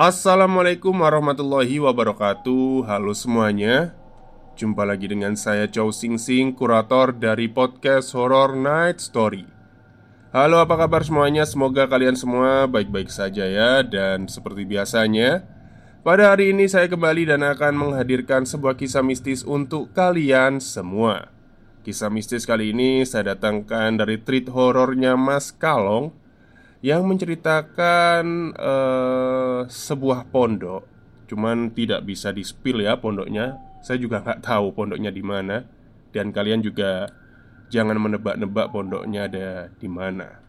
Assalamualaikum warahmatullahi wabarakatuh. Halo semuanya. Jumpa lagi dengan saya Chow Sing Sing Kurator dari podcast Horror Night Story. Halo apa kabar semuanya? Semoga kalian semua baik-baik saja ya Dan seperti biasanya Pada hari ini saya kembali dan akan menghadirkan sebuah kisah mistis untuk kalian semua. Kisah mistis kali ini saya datangkan dari treat horornya Mas Kalong yang menceritakan uh, sebuah pondok. Cuman tidak bisa di spill ya pondoknya. Saya juga nggak tahu pondoknya di mana. Dan kalian juga jangan menebak-nebak pondoknya ada di mana.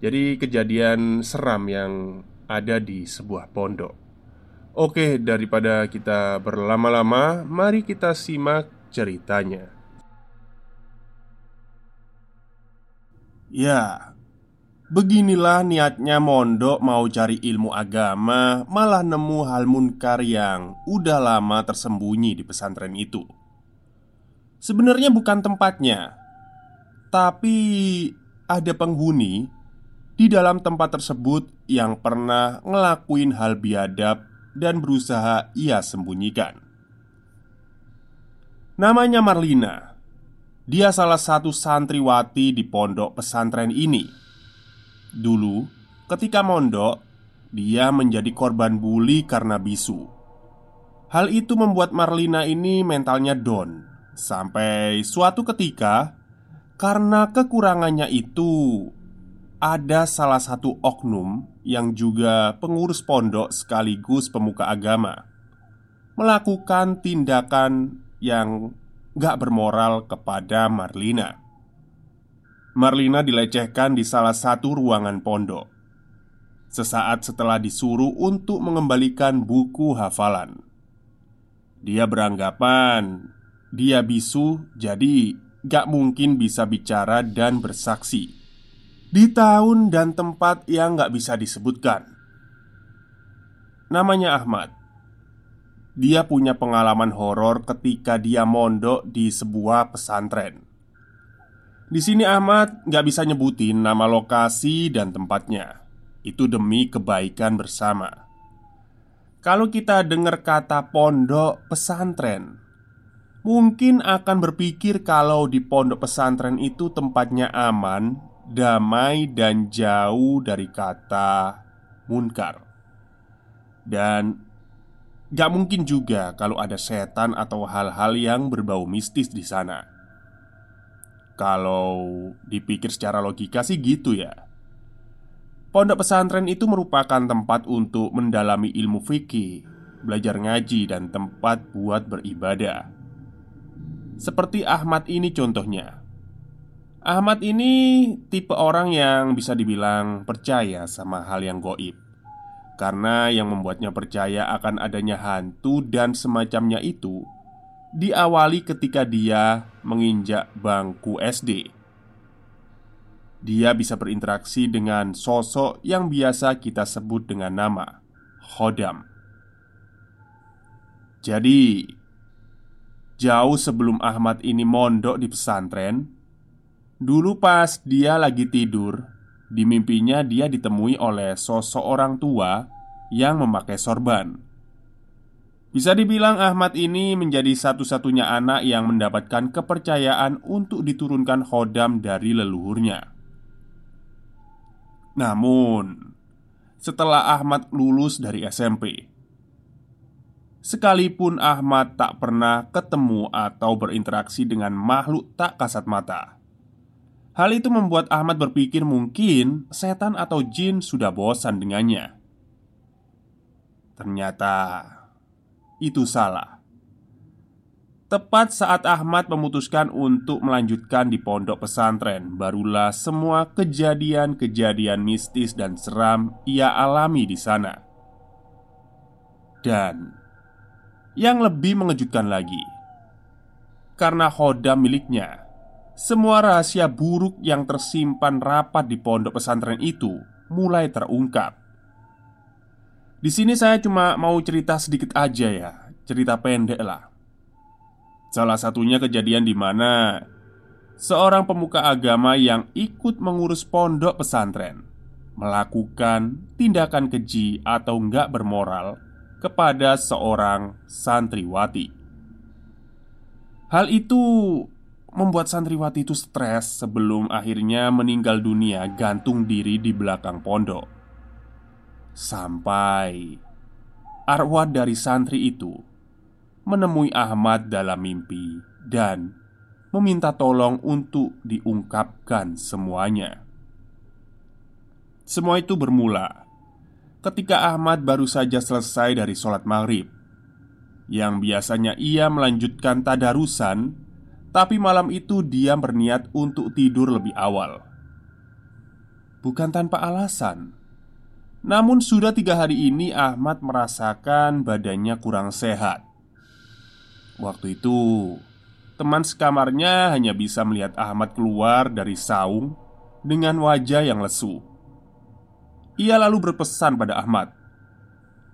Jadi kejadian seram yang ada di sebuah pondok. Oke, daripada kita berlama-lama, mari kita simak ceritanya. Ya, Beginilah niatnya mondok mau cari ilmu agama Malah nemu hal munkar yang udah lama tersembunyi di pesantren itu. Sebenarnya bukan tempatnya Tapi ada penghuni di dalam tempat tersebut yang pernah ngelakuin hal biadab dan berusaha ia sembunyikan. Namanya Marlina. Dia salah satu santriwati di pondok pesantren ini Dulu, ketika mondok, dia menjadi korban bully karena bisu. Hal itu membuat Marlina ini mentalnya down sampai suatu ketika karena kekurangannya itu ada salah satu oknum yang juga pengurus pondok sekaligus pemuka agama melakukan tindakan yang gak bermoral kepada Marlina. Marlina dilecehkan di salah satu ruangan pondok. Sesaat setelah disuruh untuk mengembalikan buku hafalan, dia beranggapan dia bisu, jadi gak mungkin bisa bicara dan bersaksi di tahun dan tempat yang gak bisa disebutkan. Namanya Ahmad. Dia punya pengalaman horor ketika dia mondok di sebuah pesantren. Di sini Ahmad nggak bisa nyebutin nama lokasi dan tempatnya. Itu demi kebaikan bersama. Kalau kita dengar kata pondok pesantren, mungkin akan berpikir kalau di pondok pesantren itu tempatnya aman, damai, dan jauh dari kata munkar. Dan gak mungkin juga kalau ada setan atau hal-hal yang berbau mistis di sana. Kalau dipikir secara logika sih gitu ya. Pondok pesantren itu merupakan tempat untuk mendalami ilmu fikih Belajar ngaji dan tempat buat beribadah. Seperti Ahmad ini contohnya. Ahmad ini tipe orang yang bisa dibilang percaya sama hal yang goib. Karena yang membuatnya percaya akan adanya hantu dan semacamnya itu diawali ketika dia menginjak bangku SD. Dia bisa berinteraksi dengan sosok yang biasa kita sebut dengan nama Khodam. Jadi, jauh sebelum Ahmad ini mondok di pesantren, dulu pas dia lagi tidur, di mimpinya dia ditemui oleh sosok orang tua yang memakai sorban. Bisa dibilang Ahmad ini menjadi satu-satunya anak yang mendapatkan kepercayaan untuk diturunkan khodam dari leluhurnya. Namun, setelah Ahmad lulus dari SMP, sekalipun Ahmad tak pernah ketemu atau berinteraksi dengan makhluk tak kasat mata. Hal itu membuat Ahmad berpikir mungkin setan atau jin sudah bosan dengannya. Ternyata itu salah. Tepat saat Ahmad memutuskan untuk melanjutkan di pondok pesantren, barulah semua kejadian-kejadian mistis dan seram ia alami di sana. Dan yang lebih mengejutkan lagi, karena hoda miliknya, semua rahasia buruk yang tersimpan rapat di pondok pesantren itu mulai terungkap. Di sini saya cuma mau cerita sedikit aja ya, cerita pendek lah. Salah satunya kejadian di mana seorang pemuka agama yang ikut mengurus pondok pesantren melakukan tindakan keji atau nggak bermoral kepada seorang santriwati. Hal itu membuat santriwati itu stres sebelum akhirnya meninggal dunia gantung diri di belakang pondok. Sampai arwah dari santri itu menemui Ahmad dalam mimpi dan meminta tolong untuk diungkapkan semuanya. Semua itu bermula ketika Ahmad baru saja selesai dari sholat maghrib Yang biasanya ia melanjutkan tadarusan Tapi malam itu dia berniat untuk tidur lebih awal Bukan tanpa alasan Namun sudah tiga hari ini Ahmad merasakan badannya kurang sehat. Waktu itu Teman sekamarnya hanya bisa melihat Ahmad keluar dari saung Dengan wajah yang lesu. Ia lalu berpesan pada Ahmad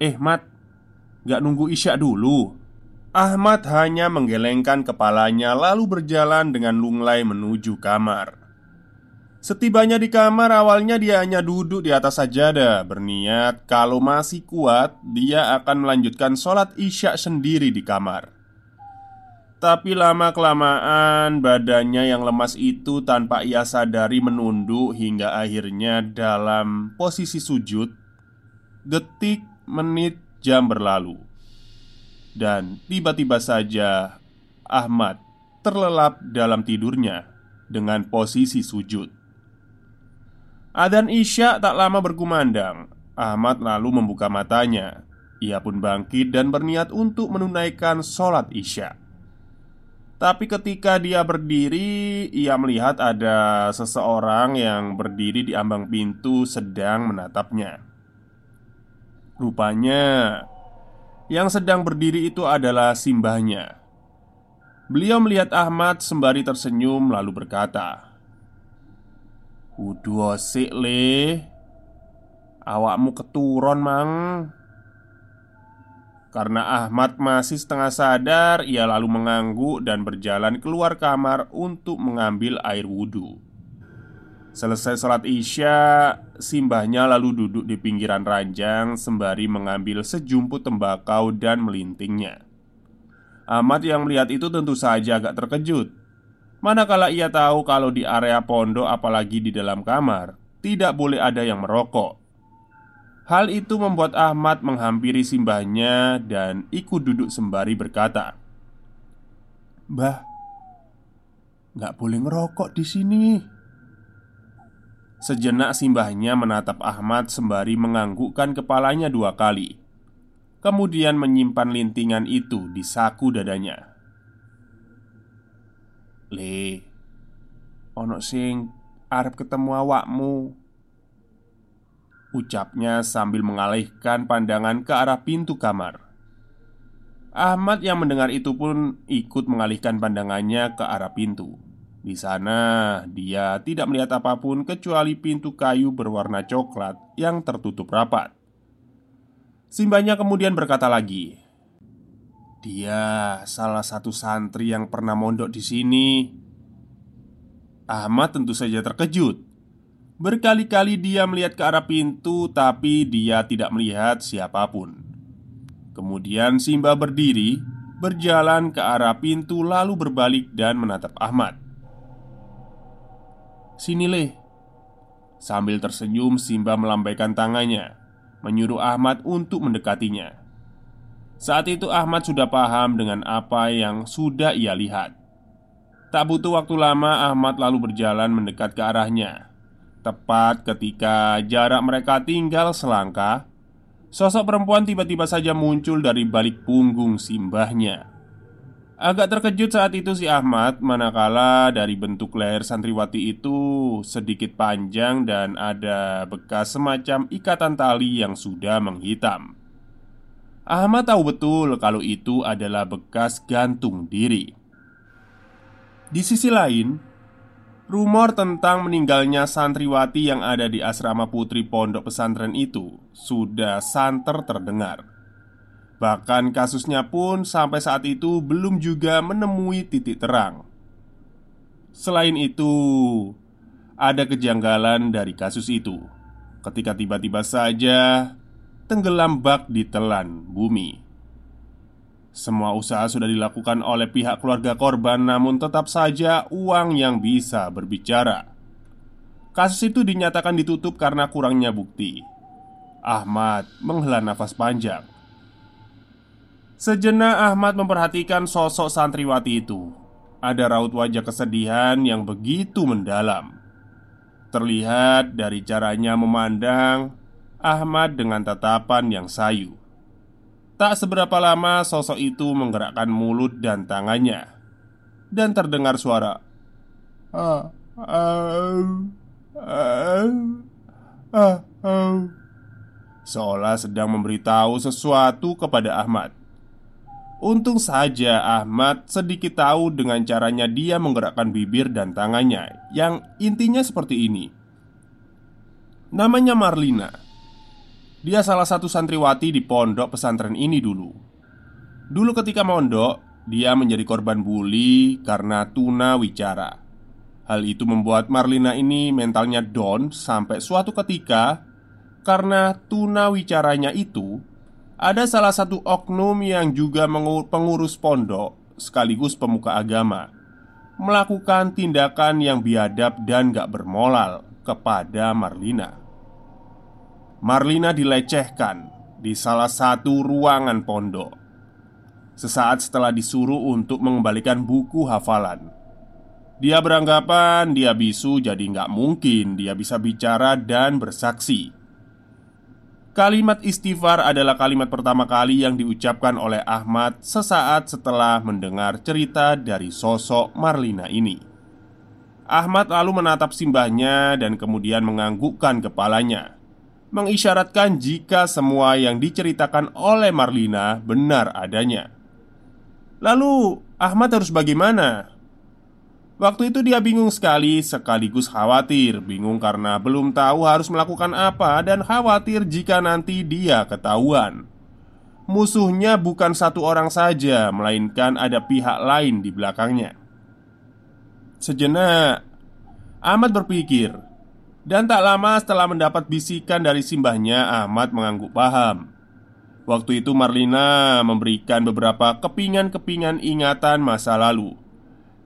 Eh Mat Gak nunggu isya dulu. Ahmad hanya menggelengkan kepalanya lalu berjalan dengan lunglai menuju kamar Setibanya di kamar awalnya dia hanya duduk di atas sajadah Berniat kalau masih kuat dia akan melanjutkan sholat isya sendiri di kamar. Tapi lama-kelamaan badannya yang lemas itu tanpa ia sadari menunduk hingga akhirnya dalam posisi sujud Detik, menit, jam berlalu. Dan tiba-tiba saja Ahmad terlelap dalam tidurnya dengan posisi sujud Adan Isya tak lama berkumandang Ahmad lalu membuka matanya Ia pun bangkit dan berniat untuk menunaikan sholat Isya' Tapi ketika dia berdiri, ia melihat ada seseorang yang berdiri di ambang pintu sedang menatapnya. Rupanya, yang sedang berdiri itu adalah simbahnya. Beliau melihat Ahmad sembari tersenyum lalu berkata, "Udah osik le, awakmu keturun mang." Karena Ahmad masih setengah sadar, ia lalu mengangguk dan berjalan keluar kamar untuk mengambil air wudhu. Selesai sholat Isya, simbahnya lalu duduk di pinggiran ranjang sembari mengambil sejumput tembakau dan melintingnya. Ahmad yang melihat itu tentu saja agak terkejut. Manakala ia tahu kalau di area pondok, apalagi di dalam kamar, tidak boleh ada yang merokok. Hal itu membuat Ahmad menghampiri simbahnya dan ikut duduk sembari berkata, "Mbah, nggak boleh ngerokok di sini." Sejenak simbahnya menatap Ahmad sembari menganggukkan kepalanya dua kali Kemudian menyimpan lintingan itu di saku dadanya Le Ono sing arep ketemu awakmu. Ucapnya sambil mengalihkan pandangan ke arah pintu kamar. Ahmad yang mendengar itu pun ikut mengalihkan pandangannya ke arah pintu. Di sana dia tidak melihat apa pun kecuali pintu kayu berwarna coklat yang tertutup rapat. Simbanya kemudian berkata lagi Dia salah satu santri yang pernah mondok di sini Ahmad tentu saja terkejut Berkali-kali dia melihat ke arah pintu, tapi dia tidak melihat siapa pun. Kemudian Simba berdiri, berjalan ke arah pintu, lalu berbalik dan menatap Ahmad. "Sini, Leh." Sambil tersenyum, Simba melambaikan tangannya, menyuruh Ahmad untuk mendekatinya. Saat itu Ahmad sudah paham dengan apa yang sudah ia lihat. Tak butuh waktu lama, Ahmad lalu berjalan mendekat ke arahnya. Tepat ketika jarak mereka tinggal selangkah, sosok perempuan tiba-tiba saja muncul dari balik punggung simbahnya. Agak terkejut saat itu si Ahmad manakala dari bentuk leher santriwati itu sedikit panjang dan ada bekas semacam ikatan tali yang sudah menghitam. Ahmad tahu betul kalau itu adalah bekas gantung diri. Di sisi lain, Rumor tentang meninggalnya santriwati yang ada di asrama putri pondok pesantren itu sudah santer terdengar. Bahkan kasusnya pun sampai saat itu belum juga menemui titik terang. Selain itu, ada kejanggalan dari kasus itu. ketika tiba-tiba saja tenggelam bak di telan bumi. Semua usaha sudah dilakukan oleh pihak keluarga korban, namun tetap saja uang yang bisa berbicara. Kasus itu dinyatakan ditutup karena kurangnya bukti. Ahmad menghela nafas panjang. Sejenak Ahmad memperhatikan sosok santriwati itu. Ada raut wajah kesedihan yang begitu mendalam. Terlihat dari caranya memandang Ahmad dengan tatapan yang sayu. Tak seberapa lama sosok itu menggerakkan mulut dan tangannya Dan terdengar suara ah, ah, ah, ah, ah. Seolah sedang memberitahu sesuatu kepada Ahmad Untung saja Ahmad sedikit tahu dengan caranya dia menggerakkan bibir dan tangannya Yang intinya seperti ini Namanya Marlina dia salah satu santriwati di pondok pesantren ini dulu. Dulu ketika mondok, dia menjadi korban bully karena tuna wicara. Hal itu membuat Marlina ini mentalnya down sampai suatu ketika karena tuna wicaranya itu ada salah satu oknum yang juga pengurus pondok sekaligus pemuka agama melakukan tindakan yang biadab dan gak bermoral kepada Marlina. Marlina dilecehkan di salah satu ruangan pondok. Sesaat setelah disuruh untuk mengembalikan buku hafalan, dia beranggapan dia bisu, jadi nggak mungkin dia bisa bicara dan bersaksi. Kalimat istighfar adalah kalimat pertama kali yang diucapkan oleh Ahmad sesaat setelah mendengar cerita dari sosok Marlina ini. Ahmad lalu menatap simbahnya dan kemudian menganggukkan kepalanya mengisyaratkan jika semua yang diceritakan oleh Marlina benar adanya. Lalu, Ahmad harus bagaimana? Waktu itu dia bingung sekali, sekaligus khawatir. Bingung karena belum tahu harus melakukan apa, dan khawatir jika nanti dia ketahuan. Musuhnya bukan satu orang saja, melainkan ada pihak lain di belakangnya. Sejenak, Ahmad berpikir, dan tak lama setelah mendapat bisikan dari simbahnya, Ahmad mengangguk paham. Waktu itu Marlina memberikan beberapa kepingan-kepingan ingatan masa lalu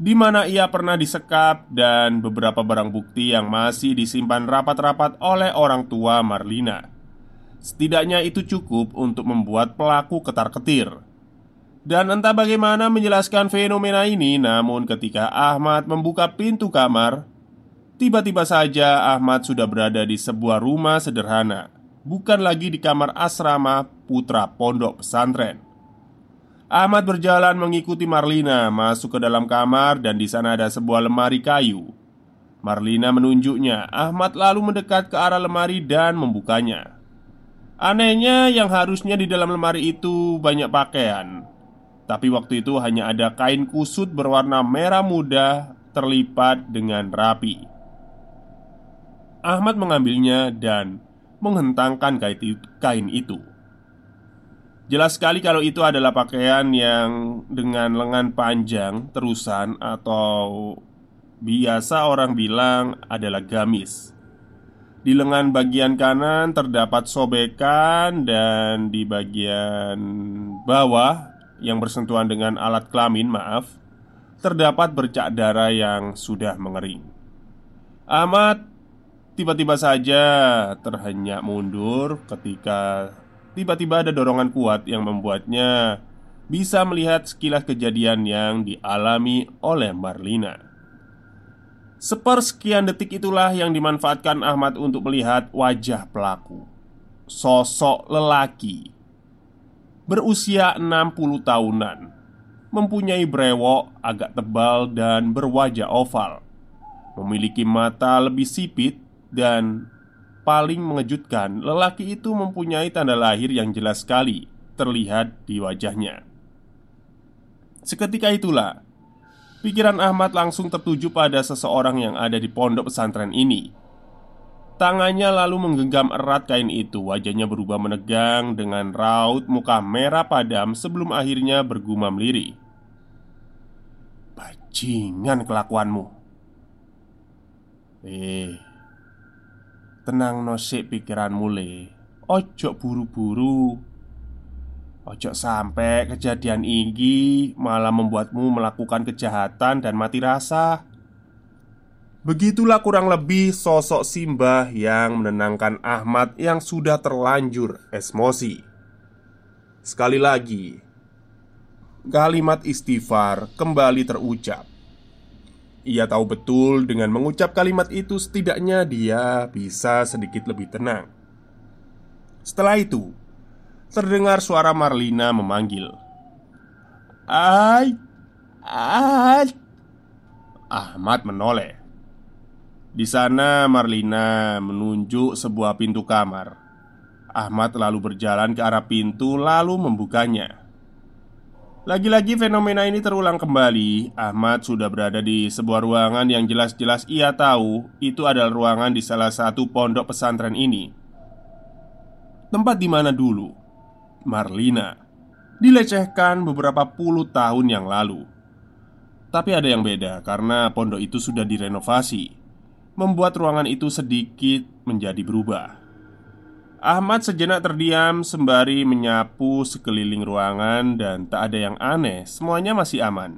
di mana ia pernah disekap dan beberapa barang bukti yang masih disimpan rapat-rapat oleh orang tua Marlina. Setidaknya itu cukup untuk membuat pelaku ketar-ketir. Dan entah bagaimana menjelaskan fenomena ini, namun ketika Ahmad membuka pintu kamar, Tiba-tiba saja Ahmad sudah berada di sebuah rumah sederhana Bukan lagi di kamar asrama putra pondok pesantren Ahmad berjalan mengikuti Marlina masuk ke dalam kamar dan di sana ada sebuah lemari kayu. Marlina menunjuknya. Ahmad lalu mendekat ke arah lemari dan membukanya. Anehnya, yang harusnya di dalam lemari itu banyak pakaian, tapi waktu itu hanya ada kain kusut berwarna merah muda terlipat dengan rapi. Ahmad mengambilnya dan menghentangkan kain itu. Jelas sekali kalau itu adalah pakaian yang dengan lengan panjang terusan atau biasa orang bilang adalah gamis. Di lengan bagian kanan terdapat sobekan dan di bagian bawah yang bersentuhan dengan alat kelamin, maaf, terdapat bercak darah yang sudah mengering. Ahmad Tiba-tiba saja terhenyak mundur ketika tiba-tiba ada dorongan kuat yang membuatnya bisa melihat sekilas kejadian yang dialami oleh Marlina. Sepersekian detik itulah yang dimanfaatkan Ahmad untuk melihat wajah pelaku Sosok lelaki Berusia 60 tahunan Mempunyai brewok agak tebal dan berwajah oval Memiliki mata lebih sipit dan paling mengejutkan, lelaki itu mempunyai tanda lahir yang jelas sekali terlihat di wajahnya. Seketika itulah, pikiran Ahmad langsung tertuju pada seseorang yang ada di pondok pesantren ini. Tangannya lalu menggenggam erat kain itu Wajahnya berubah menegang dengan raut muka merah padam sebelum akhirnya bergumam lirih Bajingan kelakuanmu Eh, tenang nosik pikiranmu le Ojo buru-buru Ojo sampai kejadian ini malah membuatmu melakukan kejahatan dan mati rasa Begitulah kurang lebih sosok Simbah yang menenangkan Ahmad yang sudah terlanjur emosi. Sekali lagi, kalimat istighfar kembali terucap. Ia tahu betul dengan mengucap kalimat itu setidaknya dia bisa sedikit lebih tenang. Setelah itu, terdengar suara Marlina memanggil. "Ai, ai!" Ahmad menoleh. Di sana Marlina menunjuk sebuah pintu kamar Ahmad lalu berjalan ke arah pintu lalu membukanya Lagi-lagi fenomena ini terulang kembali. Ahmad sudah berada di sebuah ruangan yang jelas-jelas ia tahu. Itu adalah ruangan di salah satu pondok pesantren ini. Tempat di mana dulu? Marlina. Dilecehkan beberapa puluh tahun yang lalu. Tapi ada yang beda karena pondok itu sudah direnovasi. Membuat ruangan itu sedikit menjadi berubah. Ahmad sejenak terdiam sembari menyapu sekeliling ruangan dan tak ada yang aneh, semuanya masih aman.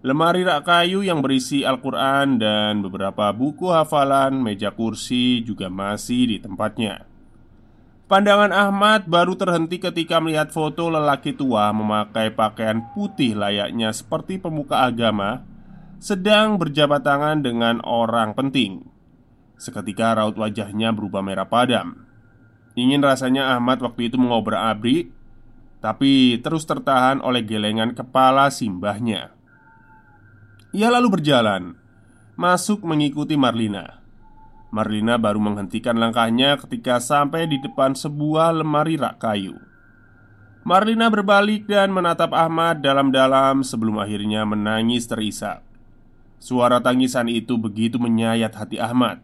Lemari rak kayu yang berisi Al-Quran dan beberapa buku hafalan meja kursi juga masih di tempatnya. Pandangan Ahmad baru terhenti ketika melihat foto lelaki tua memakai pakaian putih layaknya seperti pemuka agama sedang berjabat tangan dengan orang penting. Seketika raut wajahnya berubah merah padam. Ingin rasanya Ahmad waktu itu mengobrak-abrik, tapi terus tertahan oleh gelengan kepala simbahnya. Ia lalu berjalan, masuk mengikuti Marlina. Marlina baru menghentikan langkahnya ketika sampai di depan sebuah lemari rak kayu. Marlina berbalik dan menatap Ahmad dalam-dalam sebelum akhirnya menangis terisak. Suara tangisan itu begitu menyayat hati Ahmad.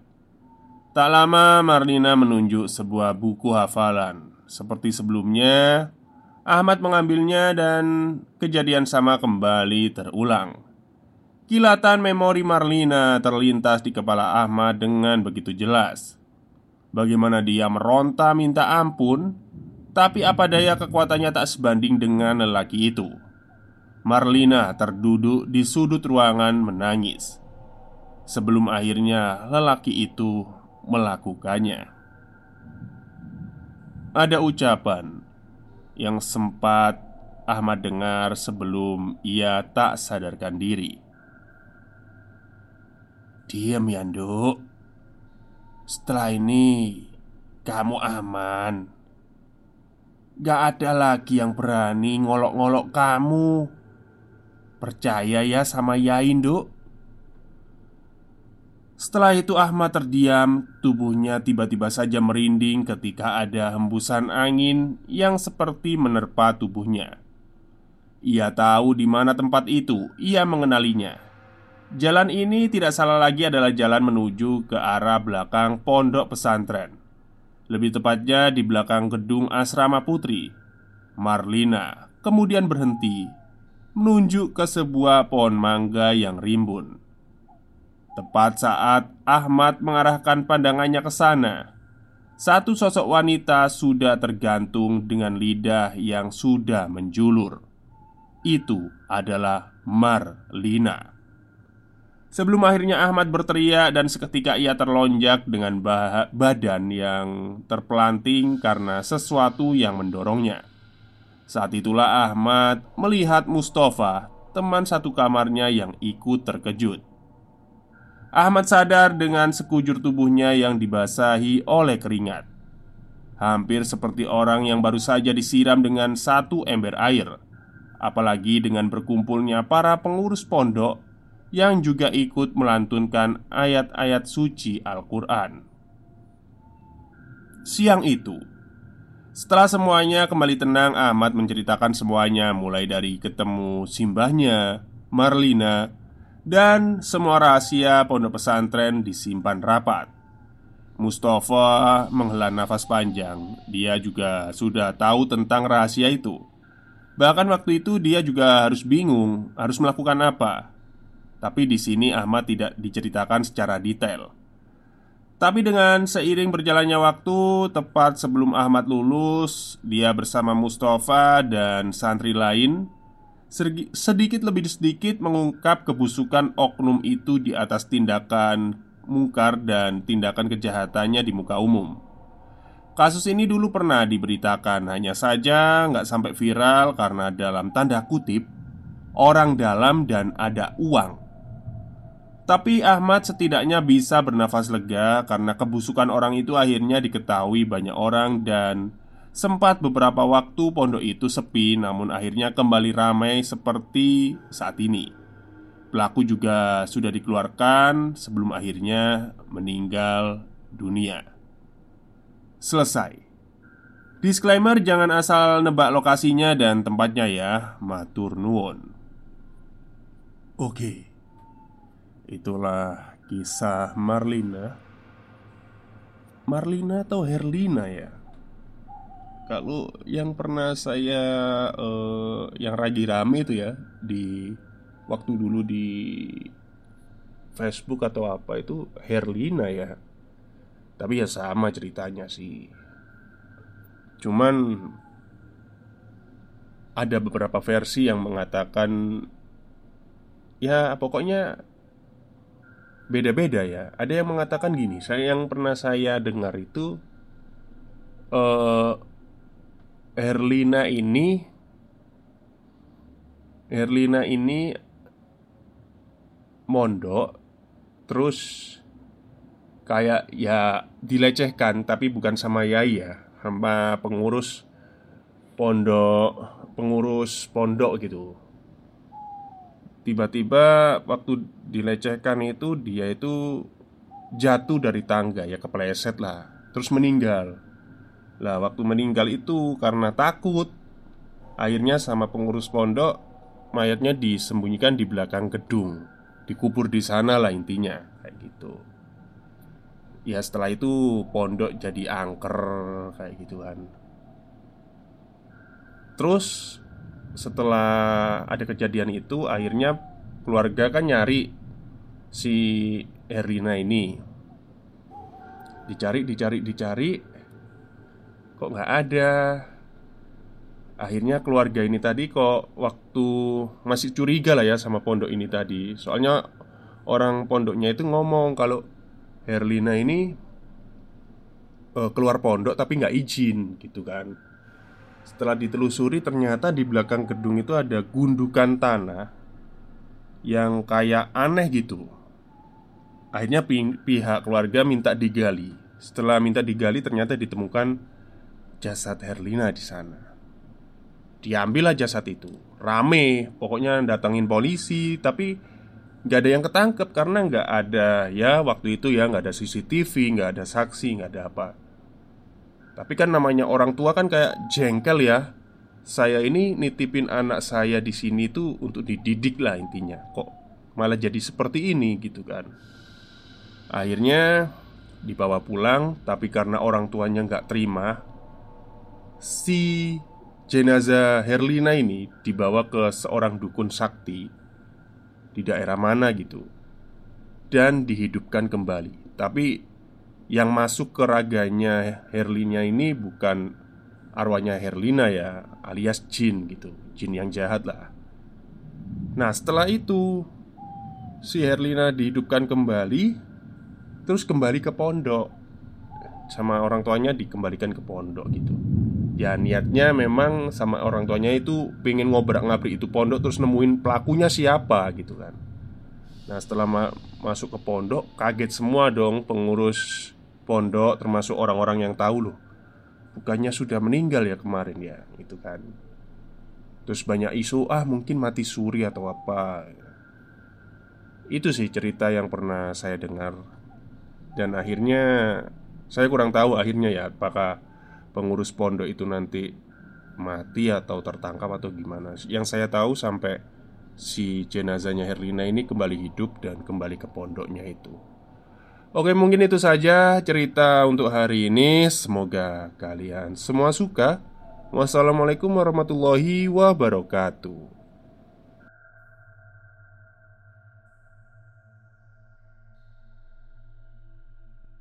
Tak lama Marlina menunjuk sebuah buku hafalan. Seperti sebelumnya, Ahmad mengambilnya dan kejadian sama kembali terulang. Kilatan memori Marlina terlintas di kepala Ahmad dengan begitu jelas. Bagaimana dia meronta minta ampun, tapi apa daya kekuatannya tak sebanding dengan lelaki itu. Marlina terduduk di sudut ruangan menangis Sebelum akhirnya lelaki itu melakukannya. Ada ucapan yang sempat Ahmad dengar sebelum ia tak sadarkan diri. Diam ya nduk. Setelah ini kamu aman. Gak ada lagi yang berani ngolok-ngolok kamu. Percaya ya sama Yain, Duk Setelah itu Ahmad terdiam Tubuhnya tiba-tiba saja merinding ketika ada hembusan angin yang seperti menerpa tubuhnya. Ia tahu di mana tempat itu Ia mengenalinya. Jalan ini tidak salah lagi adalah jalan menuju ke arah belakang pondok pesantren. Lebih tepatnya di belakang gedung asrama putri Marlina kemudian berhenti menunjuk ke sebuah pohon mangga yang rimbun. Tepat saat Ahmad mengarahkan pandangannya ke sana, satu sosok wanita sudah tergantung dengan lidah yang sudah menjulur. Itu adalah Marlina. Sebelum akhirnya Ahmad berteriak dan seketika ia terlonjak dengan badan yang terpelanting karena sesuatu yang mendorongnya. Saat itulah Ahmad melihat Mustafa, teman satu kamarnya yang ikut terkejut. Ahmad sadar dengan sekujur tubuhnya yang dibasahi oleh keringat. Hampir seperti orang yang baru saja disiram dengan satu ember air. Apalagi dengan berkumpulnya para pengurus pondok yang juga ikut melantunkan ayat-ayat suci Al-Quran. Siang itu, setelah semuanya kembali tenang, Ahmad menceritakan semuanya mulai dari ketemu simbahnya, Marlina, dan semua rahasia pondok pesantren disimpan rapat. Mustafa menghela nafas panjang. Dia juga sudah tahu tentang rahasia itu. Bahkan waktu itu dia juga harus bingung harus melakukan apa. Tapi di sini Ahmad tidak diceritakan secara detail. Tapi dengan seiring berjalannya waktu, tepat sebelum Ahmad lulus, dia bersama Mustafa dan santri lain sedikit lebih sedikit mengungkap kebusukan oknum itu di atas tindakan mungkar dan tindakan kejahatannya di muka umum. Kasus ini dulu pernah diberitakan, hanya saja nggak sampai viral karena dalam tanda kutip orang dalam dan ada uang. Tapi Ahmad setidaknya bisa bernafas lega karena kebusukan orang itu akhirnya diketahui banyak orang dan sempat beberapa waktu pondok itu sepi namun akhirnya kembali ramai seperti saat ini. Pelaku juga sudah dikeluarkan sebelum akhirnya meninggal dunia. Selesai. Disclaimer jangan asal nebak lokasinya dan tempatnya ya, matur nuwun. Oke. Itulah kisah Marlina Marlina atau Herlina ya Kalau yang pernah saya uh, Yang ragi rame itu ya Di Waktu dulu di Facebook atau apa itu Herlina ya Tapi ya sama ceritanya sih Cuman Ada beberapa versi yang mengatakan Ya pokoknya beda-beda ya. Ada yang mengatakan gini, saya yang pernah saya dengar itu uh, Herlina ini Herlina ini mondok terus kayak ya dilecehkan tapi bukan sama Yai ya, sama pengurus pondok pengurus pondok gitu. Tiba-tiba waktu dilecehkan itu dia itu jatuh dari tangga ya kepleset lah Terus meninggal Lah waktu meninggal itu karena takut. Akhirnya sama pengurus pondok Mayatnya disembunyikan di belakang gedung. Dikubur di sana lah intinya Kayak gitu. Ya setelah itu pondok jadi angker Kayak gitu kan Terus setelah ada kejadian itu akhirnya keluarga kan nyari si Erina ini. Dicari dicari dicari kok nggak ada? Akhirnya keluarga ini tadi kok waktu masih curiga lah ya sama pondok ini tadi. Soalnya orang pondoknya itu ngomong kalau Herlina ini uh, keluar pondok tapi nggak izin gitu kan. Setelah ditelusuri ternyata di belakang gedung itu ada gundukan tanah Yang kayak aneh gitu. Akhirnya pihak keluarga minta digali. Setelah minta digali ternyata ditemukan jasad Herlina di sana. Diambillah jasad itu. Rame Pokoknya datangin polisi Tapi nggak ada yang ketangkep Karena nggak ada Ya waktu itu ya nggak ada CCTV nggak ada saksi nggak ada apa. Tapi kan namanya orang tua kan kayak jengkel ya. Saya ini nitipin anak saya di sini tuh untuk dididik lah intinya. Kok malah jadi seperti ini gitu kan. Akhirnya dibawa pulang Tapi karena orang tuanya nggak terima Si jenazah Herlina ini dibawa ke seorang dukun sakti Di daerah mana gitu Dan dihidupkan kembali. Tapi yang masuk ke raganya Herlina ini bukan arwahnya Herlina ya alias jin gitu. Jin yang jahat lah. Nah setelah itu Si Herlina dihidupkan kembali Terus kembali ke pondok. Sama orang tuanya dikembalikan ke pondok gitu Ya niatnya memang sama orang tuanya itu Pengen ngobrak ngabrik itu pondok Terus nemuin pelakunya siapa gitu kan. Nah setelah ma masuk ke pondok Kaget semua dong pengurus pondok termasuk orang-orang yang tahu loh Bukannya sudah meninggal ya kemarin ya? Itu kan. Terus banyak isu ah mungkin mati suri atau apa. Itu sih cerita yang pernah saya dengar. Dan akhirnya Saya kurang tahu akhirnya ya Apakah pengurus pondok itu nanti Mati atau tertangkap atau gimana Yang saya tahu sampai Si jenazahnya Herlina ini kembali hidup Dan kembali ke pondoknya itu Oke, mungkin itu saja cerita untuk hari ini. Semoga kalian semua suka. Wassalamualaikum warahmatullahi wabarakatuh.